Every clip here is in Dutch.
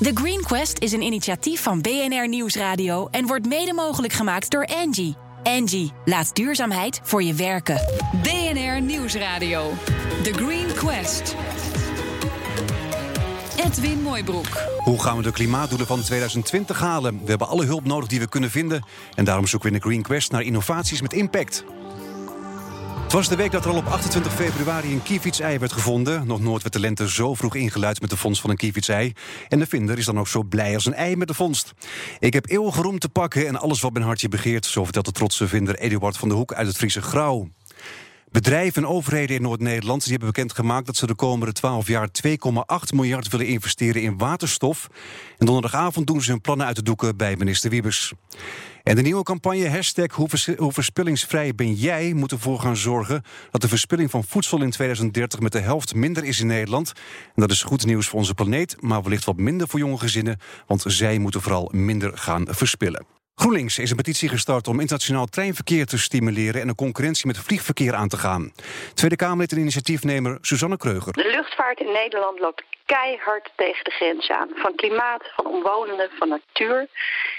The Green Quest is een initiatief van BNR Nieuwsradio en wordt mede mogelijk gemaakt door Angie. Angie, laat duurzaamheid voor je werken. BNR Nieuwsradio. The Green Quest. Edwin Mooibroek. Hoe gaan we de klimaatdoelen van 2020 halen? We hebben alle hulp nodig die we kunnen vinden. En daarom zoeken we in de Green Quest naar innovaties met impact. Het was de week dat er al op 28 februari een kievitsei werd gevonden. Nog nooit werd de lente zo vroeg ingeluid met de vondst van een kievitsei. En de vinder is dan ook zo blij als een ei met de vondst. Ik heb eeuwige roem te pakken en alles wat mijn hartje begeert... zo vertelt de trotse vinder Eduard van der Hoek uit het Friese Grauw. Bedrijven en overheden in Noord-Nederland hebben bekendgemaakt dat ze de komende 12 jaar 2,8 miljard willen investeren in waterstof. En donderdagavond doen ze hun plannen uit de doeken bij minister Wiebes. En de nieuwe campagne hashtag hoe verspillingsvrij ben jij moet ervoor gaan zorgen dat de verspilling van voedsel in 2030 met de helft minder is in Nederland. En dat is goed nieuws voor onze planeet, maar wellicht wat minder voor jonge gezinnen, want zij moeten vooral minder gaan verspillen. GroenLinks is een petitie gestart om internationaal treinverkeer te stimuleren en een concurrentie met vliegverkeer aan te gaan. Tweede Kamerlid en initiatiefnemer Suzanne Kreuger. De luchtvaart in Nederland loopt keihard tegen de grens aan. Van klimaat, van omwonenden, van natuur.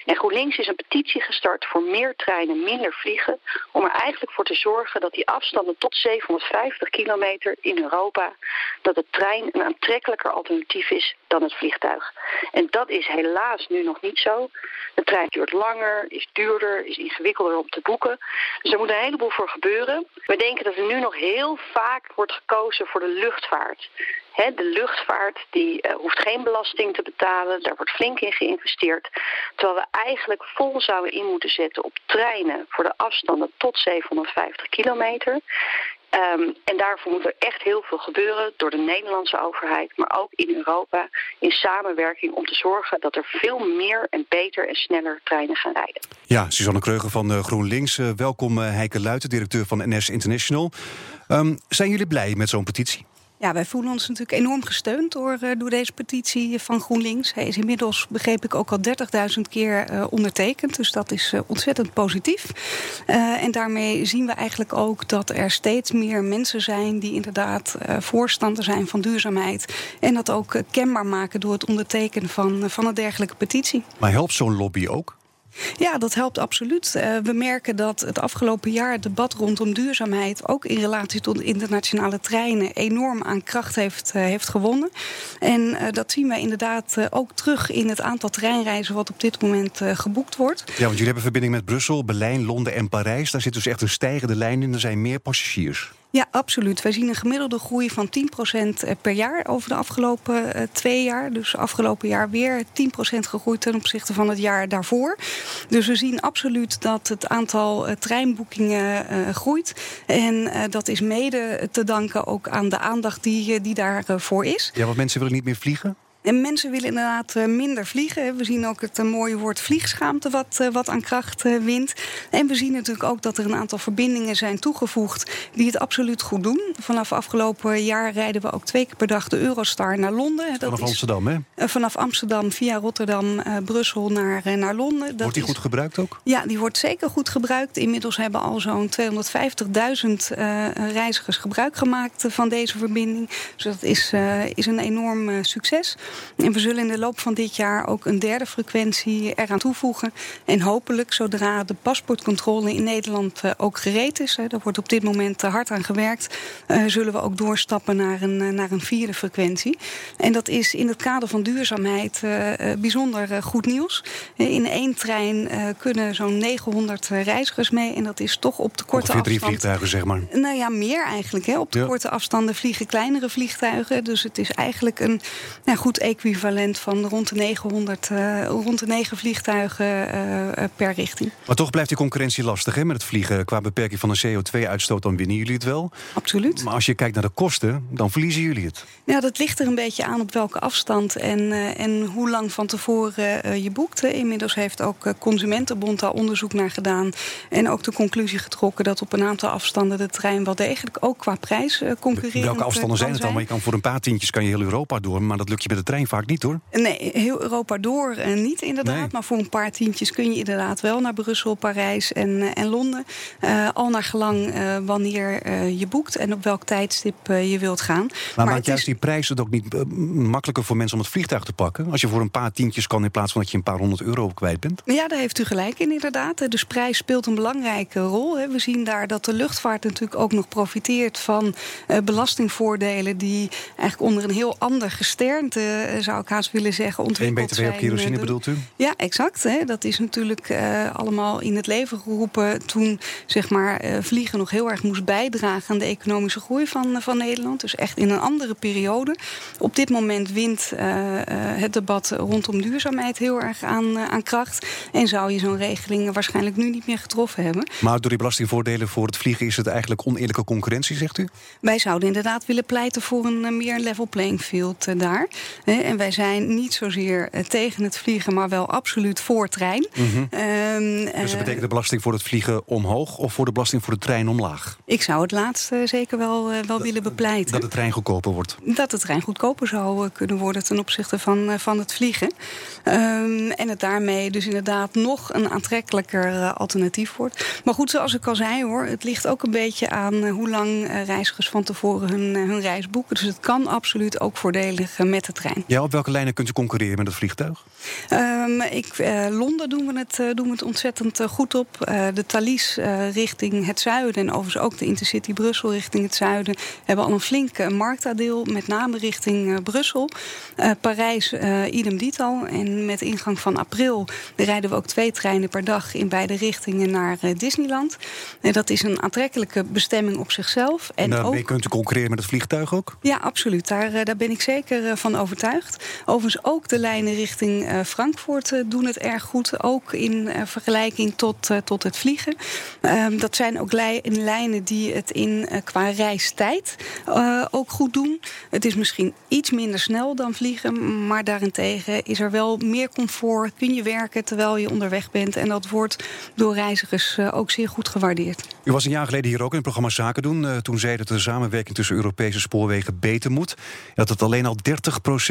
En GroenLinks is een petitie gestart voor meer treinen, minder vliegen. Om er eigenlijk voor te zorgen dat die afstanden tot 750 kilometer in Europa... dat de trein een aantrekkelijker alternatief is dan het vliegtuig. En dat is helaas nu nog niet zo. De trein duurt langer, is duurder, is ingewikkelder om te boeken. Dus er moet een heleboel voor gebeuren. We denken dat er nu nog heel vaak wordt gekozen voor de luchtvaart de luchtvaart die uh, hoeft geen belasting te betalen, daar wordt flink in geïnvesteerd. Terwijl we eigenlijk vol zouden in moeten zetten op treinen voor de afstanden tot 750 kilometer. Um, en daarvoor moet er echt heel veel gebeuren door de Nederlandse overheid, maar ook in Europa in samenwerking om te zorgen dat er veel meer en beter en sneller treinen gaan rijden. Ja, Suzanne Kreuger van uh, GroenLinks. Uh, welkom Heike Luiten, directeur van NS International. Um, zijn jullie blij met zo'n petitie? Ja, wij voelen ons natuurlijk enorm gesteund door, uh, door deze petitie van GroenLinks. Hij is inmiddels, begreep ik, ook al 30.000 keer uh, ondertekend. Dus dat is uh, ontzettend positief. en daarmee zien we eigenlijk ook dat er steeds meer mensen zijn die inderdaad voorstander zijn van duurzaamheid. En dat ook kenbaar maken door het ondertekenen van, van een dergelijke petitie. Maar helpt zo'n lobby ook? Ja, dat helpt absoluut. Uh, we merken dat het afgelopen jaar het debat rondom duurzaamheid, ook in relatie tot internationale treinen, enorm aan kracht heeft, uh, heeft gewonnen. En uh, dat zien we inderdaad ook terug in het aantal treinreizen wat op dit moment geboekt wordt. Ja, want jullie hebben verbinding met Brussel, Berlijn, Londen en Parijs. Daar zit dus echt een stijgende lijn in. Er zijn meer passagiers. Ja, absoluut. Wij zien een gemiddelde groei van 10% eh, per jaar over de afgelopen uh, twee jaar. Dus afgelopen jaar weer 10% gegroeid ten opzichte van het jaar daarvoor. Dus we zien absoluut dat het aantal uh, treinboekingen groeit. En dat is mede te danken ook aan de aandacht die, die daarvoor is. Ja, want mensen willen niet meer vliegen? En mensen willen inderdaad eh, minder vliegen. We zien ook het eh, mooie woord vliegschaamte wat, eh, wat aan kracht wint. En we zien natuurlijk ook dat er een aantal verbindingen zijn toegevoegd die het absoluut goed doen. Vanaf afgelopen jaar rijden we ook twee keer per dag de Eurostar naar Londen. Dat vanaf Amsterdam, hè? Vanaf Amsterdam via Rotterdam, Brussel naar, naar Londen. Dat wordt die goed gebruikt ook? Ja, die wordt zeker goed gebruikt. Inmiddels hebben al zo'n 250.000 reizigers gebruik gemaakt van deze verbinding. Dus dat is, is een enorm succes. En we zullen in de loop van dit jaar ook een derde frequentie eraan toevoegen. En hopelijk, zodra de paspoortcontrole in Nederland uh, ook gereed is, hè, daar wordt op dit moment uh, hard aan gewerkt, uh, zullen we ook doorstappen naar een, naar een vierde frequentie. En dat is in het kader van duurzaamheid bijzonder goed nieuws. in één trein kunnen zo'n 900 reizigers mee. En dat is toch op de korte afstand. drie vliegtuigen, zeg maar. Nou ja, meer eigenlijk. Hè. Op de ja. korte afstanden vliegen kleinere vliegtuigen. Dus het is eigenlijk een nou, goed equivalent van rond de 900, uh, rond de 9 vliegtuigen uh, per richting. Maar toch blijft die concurrentie lastig hè, met het vliegen. Qua beperking van de CO2-uitstoot, dan winnen jullie het wel. Absoluut. Maar als je kijkt naar de kosten, dan verliezen jullie het. Ja, dat ligt er een beetje aan op welke afstand en, en hoe lang van tevoren je boekt. Inmiddels heeft ook Consumentenbond daar onderzoek naar gedaan. En ook de conclusie getrokken dat op een aantal afstanden de trein wel degelijk ook qua prijs concurreert. Welke afstanden zijn het dan? Maar je kan voor een paar tientjes kan je heel Europa door, maar dat lukt je met de trein vaak niet hoor. Nee, heel Europa door uh, niet inderdaad. Nee. Maar voor een paar tientjes kun je inderdaad wel naar Brussel, Parijs en, uh, en Londen. Uh, al naar gelang wanneer je boekt en op welk tijdstip je wilt gaan. Maar, maar maakt juist is... die prijs het ook niet makkelijker voor mensen om het vliegtuig te pakken? Als je voor een paar tientjes kan in plaats van dat je een paar honderd euro kwijt bent? Ja, daar heeft u gelijk in inderdaad. Dus prijs speelt een belangrijke rol. We zien daar dat de luchtvaart natuurlijk ook nog profiteert van belastingvoordelen die eigenlijk onder een heel ander gesternte, zou ik haast willen zeggen, ontwikkeld 1 btw op kerosine bedoelt u? Ja, exact. Hè. Dat is natuurlijk uh, allemaal in het leven geroepen toen zeg maar, vliegen nog heel erg moest bijdragen aan de economische groei van, van Nederland. Dus echt in een andere periode. Op dit moment wint het debat rondom duurzaamheid heel erg aan, aan kracht. En zou je zo'n regeling waarschijnlijk nu niet meer getroffen hebben. Maar door die belastingvoordelen voor het vliegen is het eigenlijk oneerlijke concurrentie, zegt u? Wij zouden inderdaad willen pleiten voor een meer level playing field daar. En wij zijn niet zozeer tegen het vliegen, maar wel absoluut voor trein. Mm -hmm. um, dus dat betekent de belasting voor het vliegen omhoog of voor de belasting voor de trein omlaag? Ik zou het laatste zeker wel, wel dat, willen bepleiten. Dat de trein goedkoper wordt? Dat de trein goedkoper zou kunnen worden ten opzichte van, van het vliegen. Um, en het daarmee dus inderdaad nog een aantrekkelijker alternatief wordt. Maar goed, zoals ik al zei hoor, het ligt ook een beetje aan hoe lang reizigers van tevoren hun, hun reis boeken. Dus het kan absoluut ook voordelig met de trein. Ja, op welke lijnen kunt u concurreren met het vliegtuig? Um, ik, uh, Londen doen we, het, uh, doen we het ontzettend uh, goed op. de Thalys richting het zuiden en overigens ook de Intercity Brussel richting het zuiden... hebben al een flink marktaandeel, met name richting Brussel. Parijs, idem dito. En met ingang van april rijden we ook twee treinen per dag... in beide richtingen naar Disneyland. En dat is een aantrekkelijke bestemming op zichzelf. En daarmee ook... kunt u concurreren met het vliegtuig ook? Ja, absoluut. Daar, daar ben ik zeker van overtuigd. Overigens ook de lijnen richting uh, Frankfurt uh, doen het erg goed. Ook in uh, vergelijking tot, tot het vliegen. Ehm, dat zijn ook lij lijnen die het in qua reistijd ook goed doen. Het is misschien iets minder snel dan vliegen. Maar daarentegen is er wel meer comfort. Kun je werken terwijl je onderweg bent. En dat wordt door reizigers ook zeer goed gewaardeerd. U was een jaar geleden hier ook in het programma Zaken doen. toen zei dat de samenwerking tussen Europese spoorwegen beter moet. Dat het alleen al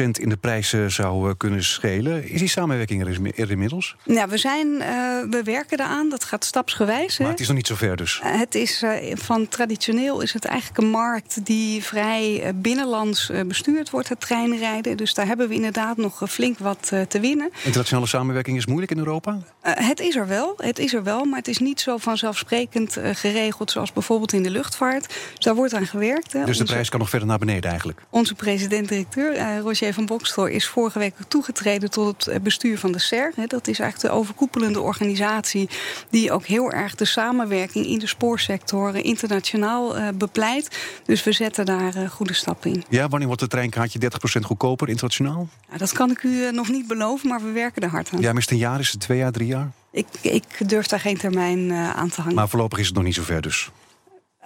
30% in de prijzen zou kunnen schelen. Is die samenwerking er inmiddels? Ja, we, zijn, uh, we werken eraan. Dat gaat stapsgewijs. Maar het is nog niet zover dus? Uh, het is uh, van traditioneel is het eigenlijk een markt die vrij binnenlands bestuurd wordt, het treinrijden. Dus daar hebben we inderdaad nog flink wat te winnen. Internationale samenwerking is moeilijk in Europa? het is er wel. Het is er wel, maar het is niet zo vanzelfsprekend geregeld zoals bijvoorbeeld in de luchtvaart. Dus daar wordt aan gewerkt. Hè. Dus de prijs kan nog verder naar beneden eigenlijk? Onze president-directeur, Roger van Bokstel, is vorige week toegetreden tot het bestuur van de SER. Dat is eigenlijk de overkoepelende organisatie die ook heel erg de samenwerking in de spoorsector internationaal bepleit. Dus we zetten daar goede stappen in. Ja, wanneer wordt het treinkaartje 30% goedkoper internationaal? Ja, dat kan ik u nog niet beloven, maar we werken er hard aan. Ja, maar is het een jaar, is het twee jaar, drie jaar? Ik, ik durf daar geen termijn aan te hangen. Maar voorlopig is het nog niet zover dus?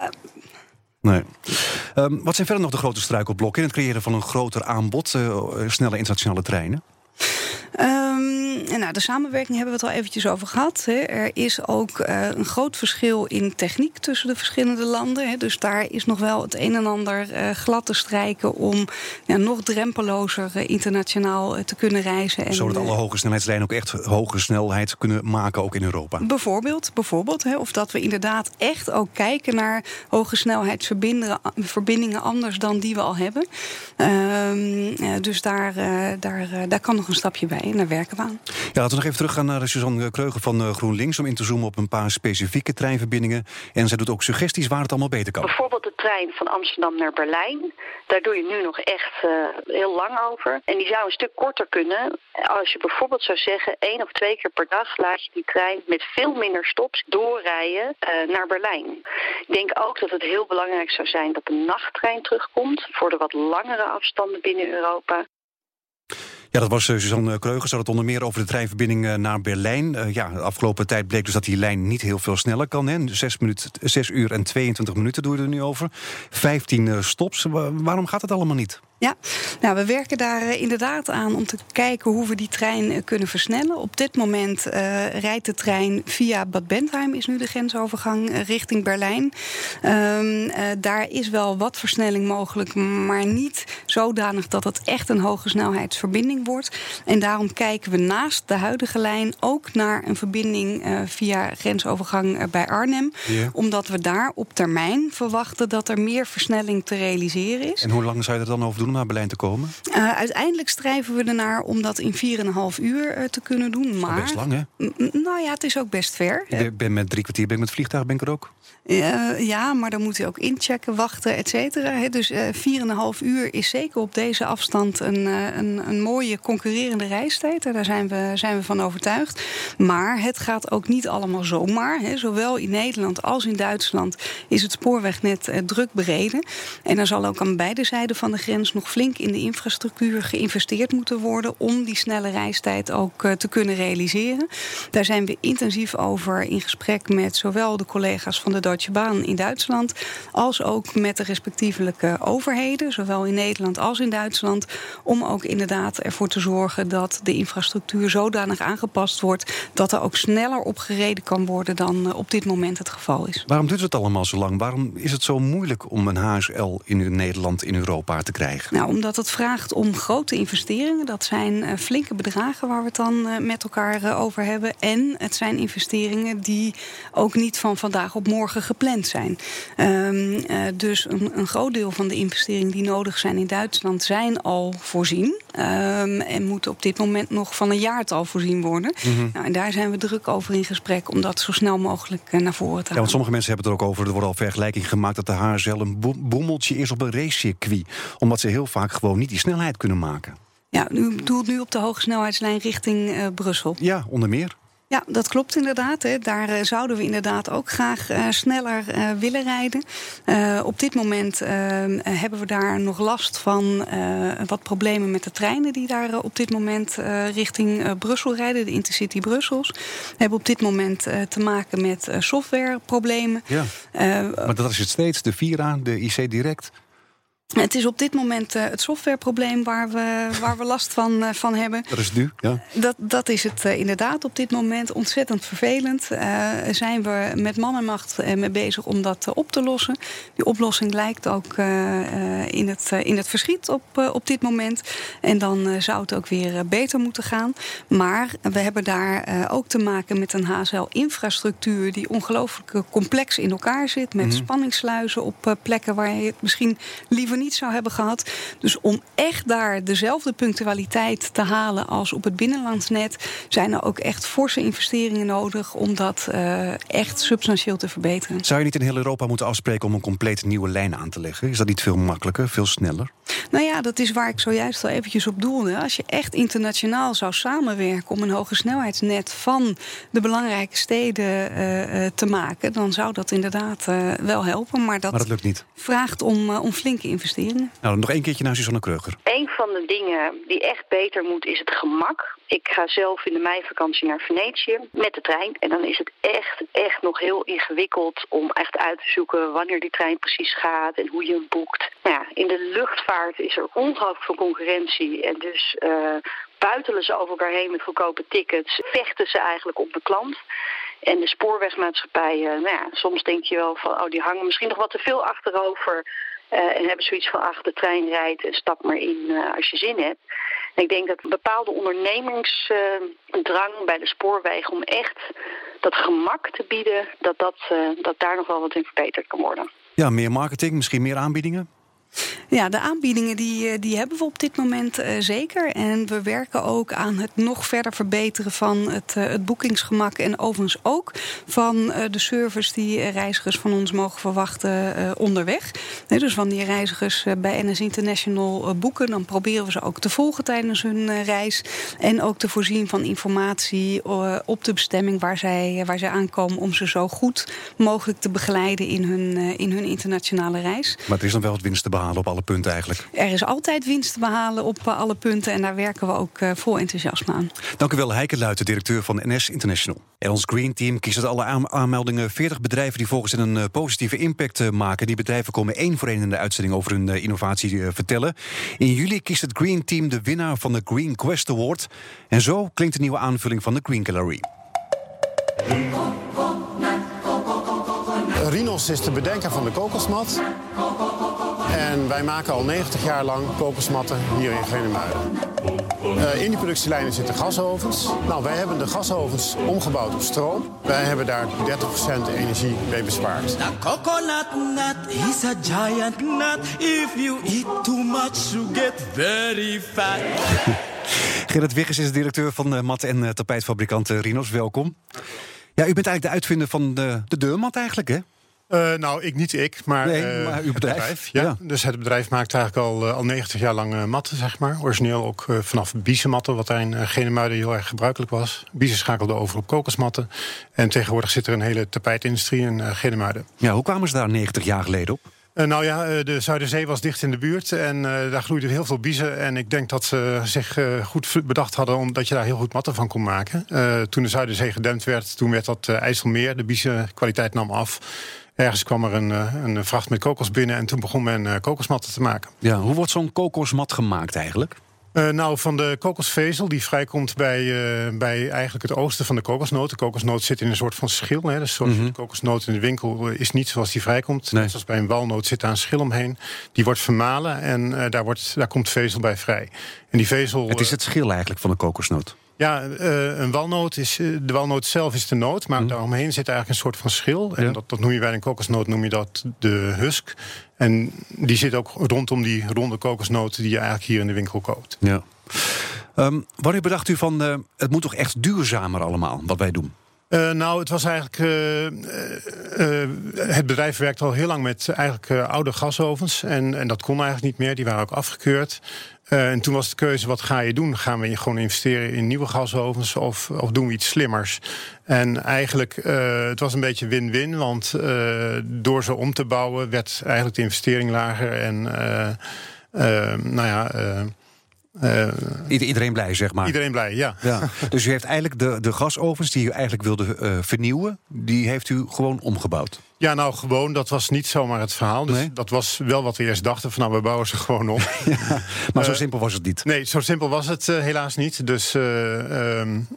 Uh, Nee. Um, wat zijn verder nog de grote struikelblokken in het creëren van een groter aanbod, uh, snelle internationale treinen? Um, nou, de samenwerking hebben we het al eventjes over gehad. Hè. Er is ook uh, een groot verschil in techniek tussen de verschillende landen. Hè. Dus daar is nog wel het een en ander uh, glad te strijken om ja, nog drempelozer uh, internationaal te kunnen reizen. En, Zodat alle hoge snelheidslijnen ook echt hoge snelheid kunnen maken, ook in Europa. Bijvoorbeeld, bijvoorbeeld hè, of dat we inderdaad echt ook kijken naar hoge snelheidsverbindingen anders dan die we al hebben. Um, dus daar, daar, daar kan nog een stapje bij en daar werken we aan. Ja, laten we nog even teruggaan naar Suzanne Kreugen van GroenLinks... om in te zoomen op een paar specifieke treinverbindingen. En zij doet ook suggesties waar het allemaal beter kan. Bijvoorbeeld de trein van Amsterdam naar Berlijn. Daar doe je nu nog echt uh, heel lang over. En die zou een stuk korter kunnen als je bijvoorbeeld zou zeggen... één of twee keer per dag laat je die trein met veel minder stops doorrijden uh, naar Berlijn. Ik denk ook dat het heel belangrijk zou zijn dat de nachttrein terugkomt... voor de wat langere afstanden binnen Europa. Ja, dat was Suzanne Kreuger. Ze had het onder meer over de treinverbinding naar Berlijn. Ja, de afgelopen tijd bleek dus dat die lijn niet heel veel sneller kan. Hè. 6, minuut, 6 uur en 22 minuten doen we er nu over. 15 uh, stops. Waarom gaat het allemaal niet? Ja, nou, we werken daar eh, inderdaad aan om te kijken hoe we die trein eh, kunnen versnellen. Op dit moment uh, rijdt de trein via Bad Bentheim, is nu de grensovergang richting Berlijn. Um, daar is wel wat versnelling mogelijk, maar niet zodanig dat het echt een hoge snelheidsverbinding wordt. En daarom kijken we naast de huidige lijn ook naar een verbinding via grensovergang bij Arnhem. Yeah. Omdat we daar op termijn verwachten dat er meer versnelling te realiseren is. En hoe lang zou je er dan over doen? Om naar Berlijn te komen? Uh, uiteindelijk strijven we ernaar om dat in 4,5 uur uh, te kunnen doen. Maar, best lang, hè? Nou ja, het is ook best ver. Ik ben met drie kwartier ben ik met het vliegtuig ben ik er ook. Uh, ja, maar dan moet u ook inchecken, wachten, et cetera. Dus uh, 4,5 uur is zeker op deze afstand een, een, een, mooie concurrerende reistijd. Daar zijn we, zijn we van overtuigd. Maar het gaat ook niet allemaal zomaar. Hè. Zowel in Nederland als in Duitsland is het spoorwegnet druk bereden. En er zal ook aan beide zijden van de grens nog flink in de infrastructuur geïnvesteerd moeten worden om die snelle reistijd ook uh, te kunnen realiseren. Daar zijn we intensief over in gesprek met zowel de collega's van de Deutsche Bahn in Duitsland, als ook met de respectievelijke overheden, zowel in Nederland als in Duitsland, om ook inderdaad ervoor te zorgen dat de infrastructuur zodanig aangepast wordt dat er ook sneller opgereden kan worden dan op dit moment het geval is. Waarom duurt het allemaal zo lang? Waarom is het zo moeilijk om een HSL in Nederland, in Europa te krijgen? Nou, omdat het vraagt om grote investeringen. Dat zijn uh, flinke bedragen waar we het dan uh, met elkaar uh, over hebben. En het zijn investeringen die ook niet van vandaag op morgen gepland zijn. Um, dus een, een, groot deel van de investeringen die nodig zijn in Duitsland zijn al voorzien. Um, en moeten op dit moment nog van een jaartal voorzien worden. Mm -hmm. nou, en daar zijn we druk over in gesprek om dat zo snel mogelijk naar voren te halen. Ja, want sommige mensen hebben het er ook over. Er wordt al vergelijking gemaakt dat de HSL een boemeltje is op een racecircuit. Omdat ze heel vaak gewoon niet die snelheid kunnen maken. Ja, u bedoelt nu op de hogesnelheidslijn richting uh, Brussel? Ja, onder meer. Ja, dat klopt inderdaad. Hè. Daar uh, zouden we inderdaad ook graag uh, sneller uh, willen rijden. op dit moment hebben we daar nog last van wat problemen met de treinen die daar op dit moment richting Brussel rijden, de Intercity Brussels. We hebben op dit moment te maken met softwareproblemen. Ja, maar dat is het steeds, de Vira, de IC Direct. Het is op dit moment uh, het softwareprobleem waar we, waar we last van, uh, van hebben. Dat is het nu, ja. Dat, dat is het uh, inderdaad op dit moment ontzettend vervelend. zijn we met man en macht mee bezig om dat op te lossen. Die oplossing lijkt ook in, het, in het verschiet op, op dit moment. En dan zou het ook weer beter moeten gaan. Maar we hebben daar ook te maken met een HSL-infrastructuur... die ongelooflijk complex in elkaar zit. Met mm -hmm. spanningssluizen op plekken waar je het misschien liever niet zou hebben gehad. Dus om echt daar dezelfde punctualiteit te halen als op het binnenlandsnet, zijn er ook echt forse investeringen nodig om dat uh, echt substantieel te verbeteren. Zou je niet in heel Europa moeten afspreken om een compleet nieuwe lijn aan te leggen? Is dat niet veel makkelijker, veel sneller? Nou ja, dat is waar ik zojuist al eventjes op doelde. Als je echt internationaal zou samenwerken om een hoge snelheidsnet van de belangrijke steden uh, uh, te maken, dan zou dat inderdaad wel helpen. Maar dat, maar dat lukt niet. vraagt om, om flinke investeringen. Nou, nog één keertje naar Susanne Kreuger. Een van de dingen die echt beter moet is het gemak. Ik ga zelf in de meivakantie naar Venetië met de trein. En dan is het echt, echt nog heel ingewikkeld om echt uit te zoeken wanneer die trein precies gaat en hoe je hem boekt. Nou ja, in de luchtvaart is er ongelooflijk veel concurrentie. En dus uh, buitelen ze over elkaar heen met goedkope tickets. Vechten ze eigenlijk op de klant. En de spoorwegmaatschappijen, nou ja, soms denk je wel van, oh, die hangen misschien nog wat te veel achterover. Uh, en hebben zoiets van, ach, de trein rijdt en stap maar in uh, als je zin hebt. Ik denk dat een bepaalde ondernemingsdrang bij de spoorwegen om echt dat gemak te bieden, dat, dat, dat daar nog wel wat in verbeterd kan worden. Ja, meer marketing, misschien meer aanbiedingen? Ja, de aanbiedingen die, die hebben we op dit moment uh, zeker. En we werken ook aan het nog verder verbeteren van het, uh, het boekingsgemak. En overigens ook van de service die reizigers van ons mogen verwachten onderweg. Dus wanneer reizigers bij NS International boeken, dan proberen we ze ook te volgen tijdens hun reis. En ook te voorzien van informatie op de bestemming waar zij, waar zij aankomen. Om ze zo goed mogelijk te begeleiden in hun, in hun internationale reis. Maar er is dan wel wat winst te behalen op alle alle punten eigenlijk. Er is altijd winst te behalen op alle punten. En daar werken we ook vol enthousiasme aan. Dank u wel, Heike Luiten, directeur van NS International. En ons Green Team kiest uit alle aanmeldingen 40 bedrijven die volgens een positieve impact maken. Die bedrijven komen één voor één in de uitzending over hun innovatie vertellen. In juli kiest het Green Team de winnaar van de Green Quest Award. En zo klinkt de nieuwe aanvulling van de Green Gallery. Rinos is de bedenker van de kokosmat. En wij maken al 90 jaar lang kokosmatten hier in Genemuiden. Uh, in die productielijnen zitten gasovens. Nou, wij hebben de gasovens omgebouwd op stroom. Wij hebben daar 30% energie mee bespaard. The coconut nut is a giant nut. If you eat too much, you get very fat. Gerrit Wiggers is directeur van de mat- en tapijtfabrikant Rinos. Welkom. Ja, u bent eigenlijk de uitvinder van de, de deurmat eigenlijk, hè? Uh, nou, ik niet ik, maar, nee, uh, maar uw bedrijf. ja. Dus het bedrijf maakt eigenlijk al, al 90 jaar lang matten, zeg maar. Origineel ook vanaf biezenmatten, wat daar in Genemuiden heel erg gebruikelijk was. Biezen schakelde over op kokosmatten. En tegenwoordig zit er een hele tapijtindustrie in Genemuiden. Ja, hoe kwamen ze daar 90 jaar geleden op? Uh, nou ja, de Zuiderzee was dicht in de buurt en uh, daar groeiden heel veel biezen. En ik denk dat ze zich uh, goed bedacht hadden omdat je daar heel goed matten van kon maken. toen de Zuiderzee gedempt werd, toen werd dat IJsselmeer. De biezenkwaliteit nam af. Ergens kwam er een, een vracht met kokos binnen en toen begon men kokosmatten te maken. Ja, hoe wordt zo'n kokosmat gemaakt eigenlijk? Uh, nou, van de kokosvezel die vrijkomt bij, uh, bij eigenlijk het oosten van de kokosnoot. De kokosnoot zit in een soort van schil. Hè. Dus zoals mm -hmm. de kokosnoot in de winkel is niet zoals die vrijkomt. Nee. Net zoals bij een walnoot zit daar een schil omheen. Die wordt vermalen en daar, wordt, daar komt vezel bij vrij. En die vezel, het is het schil eigenlijk van de kokosnoot. Ja, uh, een walnoot is. de walnoot zelf is de noot, maar mm. daaromheen zit eigenlijk een soort van schil. En ja. dat, dat noem je bij een kokosnoot noem je dat de husk. En die zit ook rondom die ronde kokosnoten die je eigenlijk hier in de winkel koopt. Ja. Um, wanneer bedacht u van uh, het moet toch echt duurzamer allemaal wat wij doen? Uh, nou, het was eigenlijk. Uh, uh, het bedrijf werkt al heel lang met eigenlijk oude gasovens. En, en dat kon eigenlijk niet meer. Die waren ook afgekeurd. en toen was de keuze: wat ga je doen? Gaan we gewoon investeren in nieuwe gasovens of, of doen we iets slimmers? En eigenlijk, het was een beetje win-win. Want door ze om te bouwen werd eigenlijk de investering lager. En nou ja. Uh, iedereen blij, zeg maar. Iedereen blij, ja. ja. Dus u heeft eigenlijk de, de gasovens die u eigenlijk wilde uh, vernieuwen, die heeft u gewoon omgebouwd? Ja, nou gewoon, dat was niet zomaar het verhaal. Dus nee? dat was wel wat we eerst dachten, van nou, we bouwen ze gewoon om. ja, maar uh, zo simpel was het niet? Nee, zo simpel was het helaas niet. Dus um,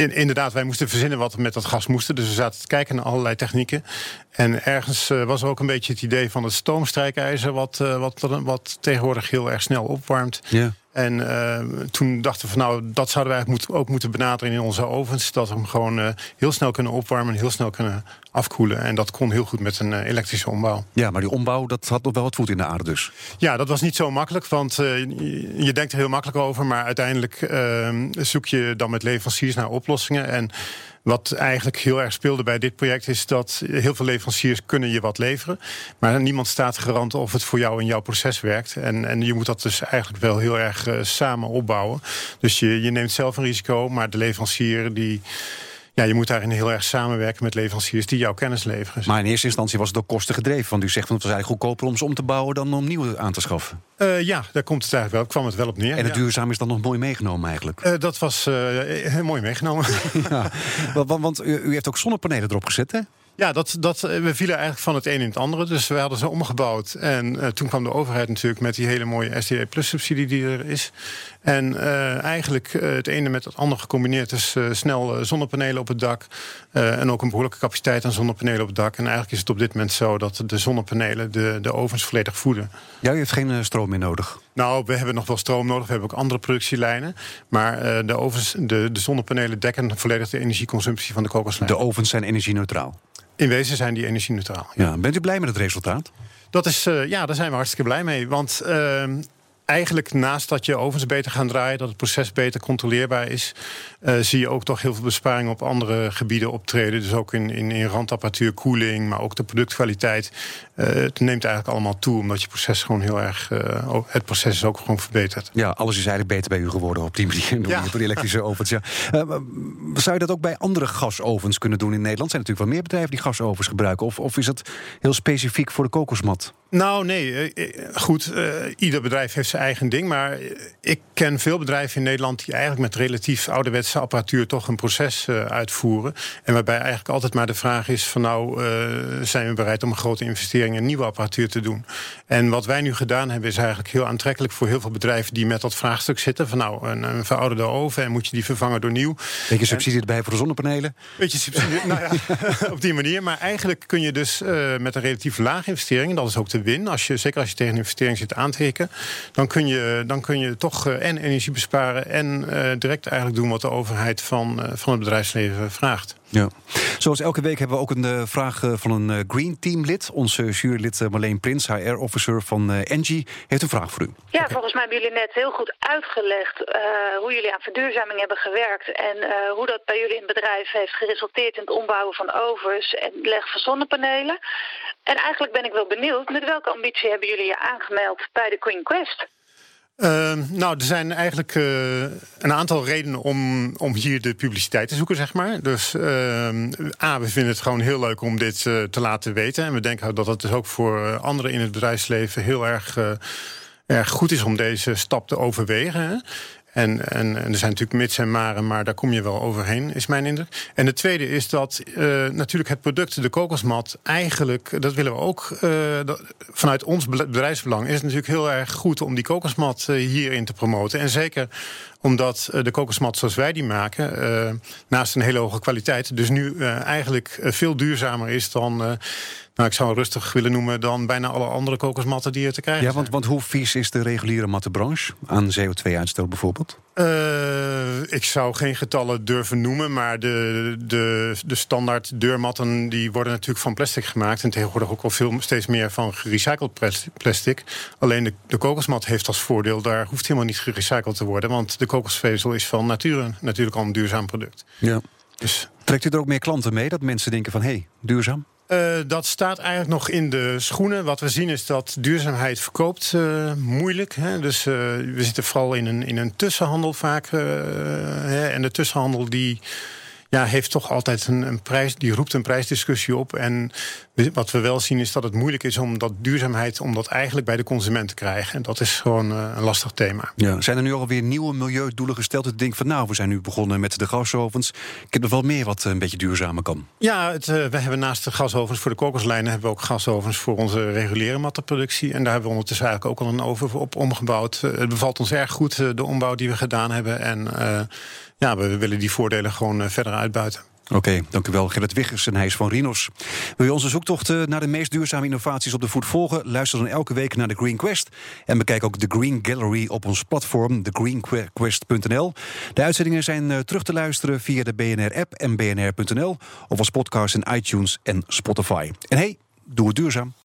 in, inderdaad, wij moesten verzinnen wat we met dat gas moesten. Dus we zaten te kijken naar allerlei technieken. En ergens uh, was er ook een beetje het idee van het stoomstrijkijzer... wat, uh, wat, wat tegenwoordig heel erg snel opwarmt. Ja. En uh, toen dachten we van nou, dat zouden wij moet, ook moeten benaderen in onze ovens. Dat we hem gewoon uh, heel snel kunnen opwarmen en heel snel kunnen afkoelen. En dat kon heel goed met een uh, elektrische ombouw. Ja, maar die ombouw, dat had nog wel wat voet in de aarde dus. Ja, dat was niet zo makkelijk, want je, je, denkt er heel makkelijk over. Maar uiteindelijk ehm, zoek je dan met leveranciers naar oplossingen. En wat eigenlijk heel erg speelde bij dit project is dat heel veel leveranciers kunnen je wat leveren. Maar niemand staat garant of het voor jou in jouw proces werkt. En, en je moet dat dus eigenlijk wel heel erg uh, samen opbouwen. Dus je, je neemt zelf een risico, maar de leverancier die ja, je moet daarin heel erg samenwerken met leveranciers die jouw kennis leveren. Maar in eerste instantie was het ook kosten gedreven. Want u zegt van het was eigenlijk goedkoper om ze om te bouwen dan om nieuwe aan te schaffen. Uh, ja, daar komt het eigenlijk wel, kwam het wel op neer. En het ja. duurzaam is dan nog mooi meegenomen eigenlijk? Uh, dat was uh, mooi meegenomen. ja, want, want u, u heeft ook zonnepanelen erop gezet, hè? Ja, dat, dat, we vielen eigenlijk van het een in het andere. Dus we hadden ze omgebouwd. En uh, toen kwam de overheid natuurlijk met die hele mooie SDA Plus subsidie die er is. En uh, eigenlijk het ene met het andere gecombineerd. Dus snel zonnepanelen op het dak. en ook een behoorlijke capaciteit aan zonnepanelen op het dak. En eigenlijk is het op dit moment zo dat de zonnepanelen de, de ovens volledig voeden. Ja, u heeft geen stroom meer nodig? Nou, we hebben nog wel stroom nodig. We hebben ook andere productielijnen. Maar de, ovens, de, de zonnepanelen dekken volledig de energieconsumptie van de kokoslijn. De ovens zijn energie-neutraal? In wezen zijn die energie-neutraal. Ja. ja. bent u blij met het resultaat? Dat is, uh, ja, daar zijn we hartstikke blij mee. Want uh, eigenlijk naast dat je ovens beter gaan draaien, dat het proces beter controleerbaar is, uh, zie je ook toch heel veel besparingen op andere gebieden optreden. Dus ook in, in, in randapparatuur, koeling, maar ook de productkwaliteit. Uh, het neemt eigenlijk allemaal toe, omdat je proces gewoon heel erg. Uh, het proces is ook gewoon verbeterd. Ja, alles is eigenlijk beter bij u geworden op die manier door, ja. die, elektrische ovens. Ja. zou je dat ook bij andere gasovens kunnen doen in Nederland? Zijn natuurlijk wel meer bedrijven die gasovens gebruiken, of, of is het heel specifiek voor de kokosmat? Nou, nee. Goed, ieder bedrijf heeft zijn eigen ding. Maar ik ken veel bedrijven in Nederland die eigenlijk met relatief ouderwetse apparatuur toch een proces uh, uitvoeren. En waarbij eigenlijk altijd maar de vraag is: van nou, uh, zijn we bereid om een grote investering in nieuwe apparatuur te doen? En wat wij nu gedaan hebben, is eigenlijk heel aantrekkelijk voor heel veel bedrijven die met dat vraagstuk zitten. Van nou, een, een verouderde oven en moet je die vervangen door nieuw. Beetje subsidie erbij voor de zonnepanelen? Beetje subsidie, nou ja, op die manier. Maar eigenlijk kun je dus uh, met een relatief lage investering, dat is ook de win, als je, zeker als je tegen een investering zit aan te hikken, dan kun je, dan kun je toch en energie besparen en direct eigenlijk doen wat de overheid van, eh, van het bedrijfsleven vraagt. Ja. Zoals elke week hebben we ook een vraag van een Green Team lid. Onze jurylid Marleen Prins, HR-officer van Engie, heeft een vraag voor u. Ja, volgens mij hebben jullie net heel goed uitgelegd hoe jullie aan verduurzaming hebben gewerkt en hoe dat bij jullie in het bedrijf heeft geresulteerd in het ombouwen van ovens en het leggen van zonnepanelen. En eigenlijk ben ik wel benieuwd, met welke ambitie hebben jullie je aangemeld bij de Green Quest? Uh, nou, er zijn eigenlijk uh, een aantal redenen om, om hier de publiciteit te zoeken, zeg maar. Dus uh, A, we vinden het gewoon heel leuk om dit uh, te laten weten. En we denken dat het dus ook voor anderen in het bedrijfsleven heel erg, erg goed is om deze stap te overwegen. En, en, er zijn natuurlijk mits en maren, maar daar kom je wel overheen, is mijn indruk. En de tweede is dat uh, natuurlijk het product, de kokosmat, eigenlijk, dat willen we ook dat, vanuit ons bedrijfsbelang, is het natuurlijk heel erg goed om die kokosmat uh, hierin te promoten. En zeker omdat de kokosmat zoals wij die maken, naast een hele hoge kwaliteit, dus nu eigenlijk veel duurzamer is dan nou, ik zou rustig willen noemen dan bijna alle andere kokosmatten die er te krijgen Ja, want, want hoe vies is de reguliere mattenbranche aan CO2-uitstoot bijvoorbeeld? Uh, ik zou geen getallen durven noemen, maar de, de, de standaard deurmatten die worden natuurlijk van plastic gemaakt. En tegenwoordig ook wel veel steeds meer van gerecycled plastic. Alleen de, de kokosmat heeft als voordeel, daar hoeft helemaal niet gerecycled te worden. Want de kokosvezel is van nature natuurlijk al een duurzaam product. Ja. Dus. Trekt u er ook meer klanten mee dat mensen denken van hé, hey, duurzaam? Uh, dat staat eigenlijk nog in de schoenen. Wat we zien is dat duurzaamheid verkoopt uh, moeilijk. Hè? Dus uh, we zitten vooral in een, in een tussenhandel vaak. Hè? En de tussenhandel die ja, heeft toch altijd een, een, prijs, die roept een prijsdiscussie op. En wat we wel zien is dat het moeilijk is om dat duurzaamheid, om dat eigenlijk bij de consument te krijgen. En dat is gewoon uh, een lastig thema. Ja, zijn er nu alweer nieuwe milieudoelen gesteld? Het denk van nou, we zijn nu begonnen met de gasovens. Ik heb er wel meer wat een beetje duurzamer kan. Ja, het, uh, we hebben naast de gasovens voor de kokoslijnen hebben we ook gasovens voor onze reguliere mattenproductie. En daar hebben we ondertussen eigenlijk ook al een oven op omgebouwd. Het bevalt ons erg goed, de ombouw die we gedaan hebben. En ja, we willen die voordelen gewoon eh, verder uitbuiten. Oké, okay, dank u wel. Gerrit Wiggers en hij is van Rinos. Wil je onze zoektocht naar de meest duurzame innovaties op de voet volgen? Luister dan elke week naar de Green Quest. En bekijk ook de Green Gallery op ons platform, thegreenquest.nl. De uitzendingen zijn eh, terug te luisteren via de BNR-app en bnr.nl... of als podcast in iTunes en Spotify. En hey, doe het duurzaam.